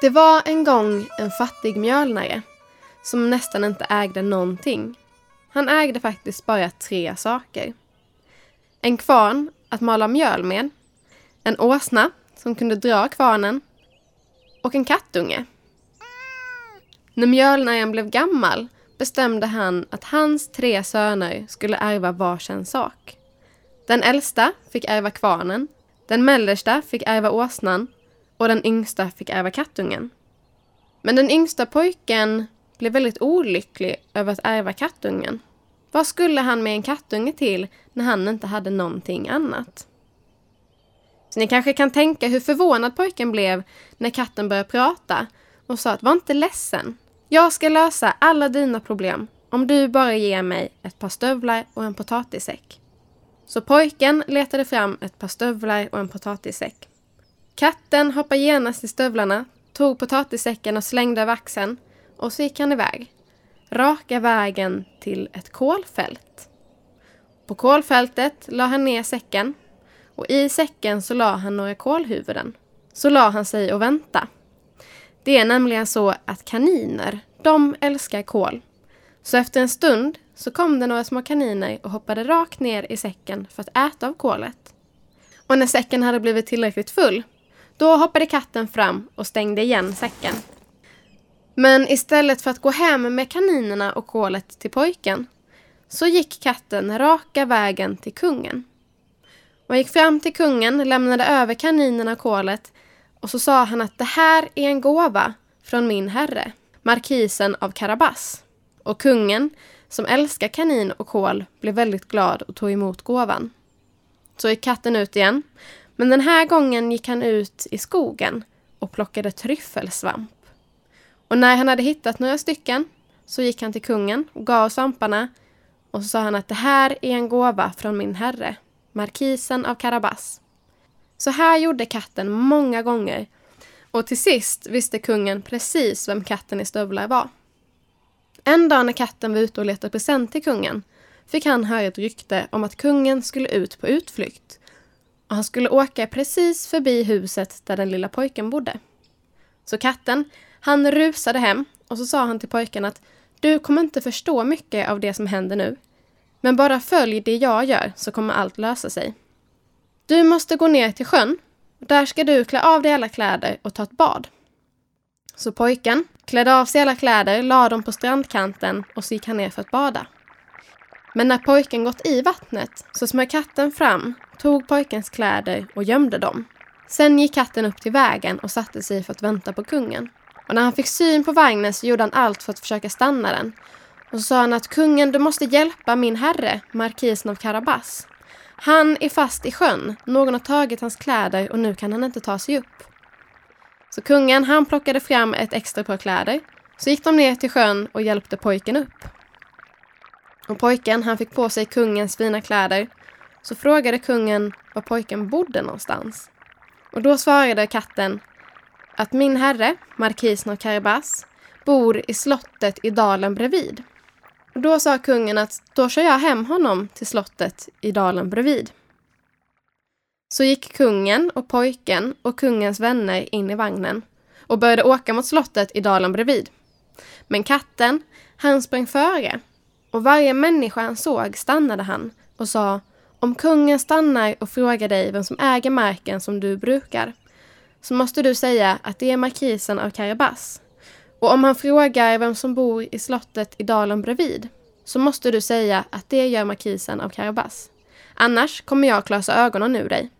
Det var en gång en fattig mjölnare som nästan inte ägde någonting. Han ägde faktiskt bara tre saker. En kvarn att mala mjöl med, en åsna som kunde dra kvarnen och en kattunge. När mjölnaren blev gammal bestämde han att hans tre söner skulle ärva varsin sak. Den äldsta fick ärva kvarnen, den mellersta fick ärva åsnan och den yngsta fick ärva kattungen. Men den yngsta pojken blev väldigt olycklig över att ärva kattungen. Vad skulle han med en kattunge till när han inte hade någonting annat? Så ni kanske kan tänka hur förvånad pojken blev när katten började prata och sa att var inte ledsen. Jag ska lösa alla dina problem om du bara ger mig ett par stövlar och en potatissäck. Så pojken letade fram ett par stövlar och en potatissäck. Katten hoppade genast i stövlarna, tog potatissäcken och slängde över axeln och så gick han iväg. Raka vägen till ett kolfält. På kolfältet la han ner säcken och i säcken så la han några kolhuvuden. Så la han sig och vänta. Det är nämligen så att kaniner, de älskar kol. Så efter en stund så kom det några små kaniner och hoppade rakt ner i säcken för att äta av kolet. Och när säcken hade blivit tillräckligt full, då hoppade katten fram och stängde igen säcken. Men istället för att gå hem med kaninerna och kolet till pojken så gick katten raka vägen till kungen. Hon gick fram till kungen, lämnade över kaninerna och kolet och så sa han att det här är en gåva från min herre, markisen av Karabas. Och kungen, som älskar kanin och kol, blev väldigt glad och tog emot gåvan. Så gick katten ut igen, men den här gången gick han ut i skogen och plockade tryffelsvamp. Och när han hade hittat några stycken så gick han till kungen och gav svamparna och så sa han att det här är en gåva från min herre, markisen av Karabas. Så här gjorde katten många gånger och till sist visste kungen precis vem katten i stövlar var. En dag när katten var ute och letade present till kungen fick han höra ett rykte om att kungen skulle ut på utflykt och han skulle åka precis förbi huset där den lilla pojken bodde. Så katten, han rusade hem och så sa han till pojken att du kommer inte förstå mycket av det som händer nu. Men bara följ det jag gör så kommer allt lösa sig. Du måste gå ner till sjön. Där ska du klä av dig alla kläder och ta ett bad. Så pojken klädde av sig alla kläder, la dem på strandkanten och så gick han ner för att bada. Men när pojken gått i vattnet så smög katten fram, tog pojkens kläder och gömde dem. Sen gick katten upp till vägen och satte sig för att vänta på kungen. Och när han fick syn på vagnen så gjorde han allt för att försöka stanna den. Och så sa han att kungen, du måste hjälpa min herre, markisen av Karabas. Han är fast i sjön. Någon har tagit hans kläder och nu kan han inte ta sig upp. Så kungen, han plockade fram ett extra par kläder. Så gick de ner till sjön och hjälpte pojken upp. Och pojken, han fick på sig kungens fina kläder. Så frågade kungen var pojken bodde någonstans. Och då svarade katten att min herre, markisen av Karibas, bor i slottet i dalen bredvid. Och då sa kungen att då kör jag hem honom till slottet i dalen bredvid. Så gick kungen och pojken och kungens vänner in i vagnen och började åka mot slottet i dalen bredvid. Men katten, han sprang före och varje människa han såg stannade han och sa om kungen stannar och frågar dig vem som äger marken som du brukar så måste du säga att det är markisen av Karabas. Och om han frågar vem som bor i slottet i dalen bredvid så måste du säga att det gör markisen av Karabas. Annars kommer jag klösa ögonen ur dig.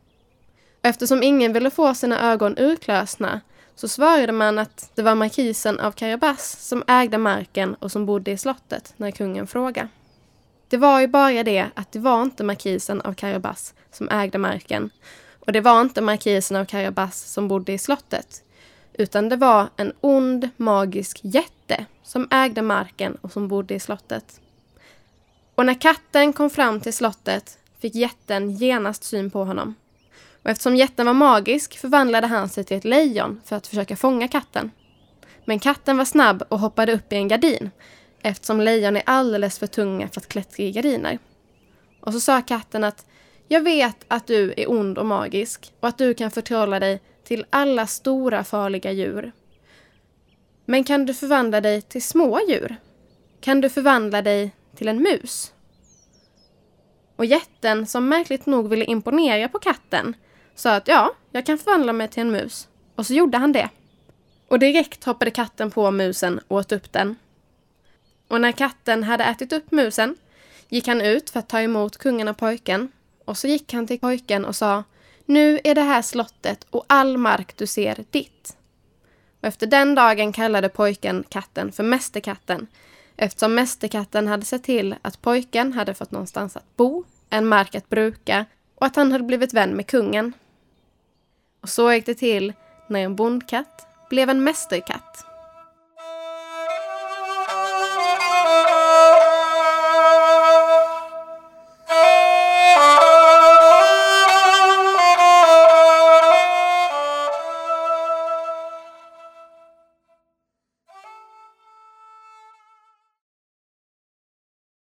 Eftersom ingen ville få sina ögon urklösna så svarade man att det var markisen av Karabas som ägde marken och som bodde i slottet när kungen frågade. Det var ju bara det att det var inte markisen av Karabas som ägde marken och det var inte markisen av Karabas som bodde i slottet utan det var en ond magisk jätte som ägde marken och som bodde i slottet. Och när katten kom fram till slottet fick jätten genast syn på honom. Och eftersom jätten var magisk förvandlade han sig till ett lejon för att försöka fånga katten. Men katten var snabb och hoppade upp i en gardin eftersom lejon är alldeles för tunga för att klättra i gardiner. Och så sa katten att jag vet att du är ond och magisk och att du kan förtrolla dig till alla stora farliga djur. Men kan du förvandla dig till små djur? Kan du förvandla dig till en mus? Och jätten, som märkligt nog ville imponera på katten, sa att ja, jag kan förvandla mig till en mus. Och så gjorde han det. Och direkt hoppade katten på musen och åt upp den. Och när katten hade ätit upp musen gick han ut för att ta emot kungen och pojken. Och så gick han till pojken och sa Nu är det här slottet och all mark du ser ditt. Och efter den dagen kallade pojken katten för Mästerkatten eftersom Mästerkatten hade sett till att pojken hade fått någonstans att bo, en mark att bruka och att han hade blivit vän med kungen. Och så gick det till när en bondkatt blev en mästerkatt.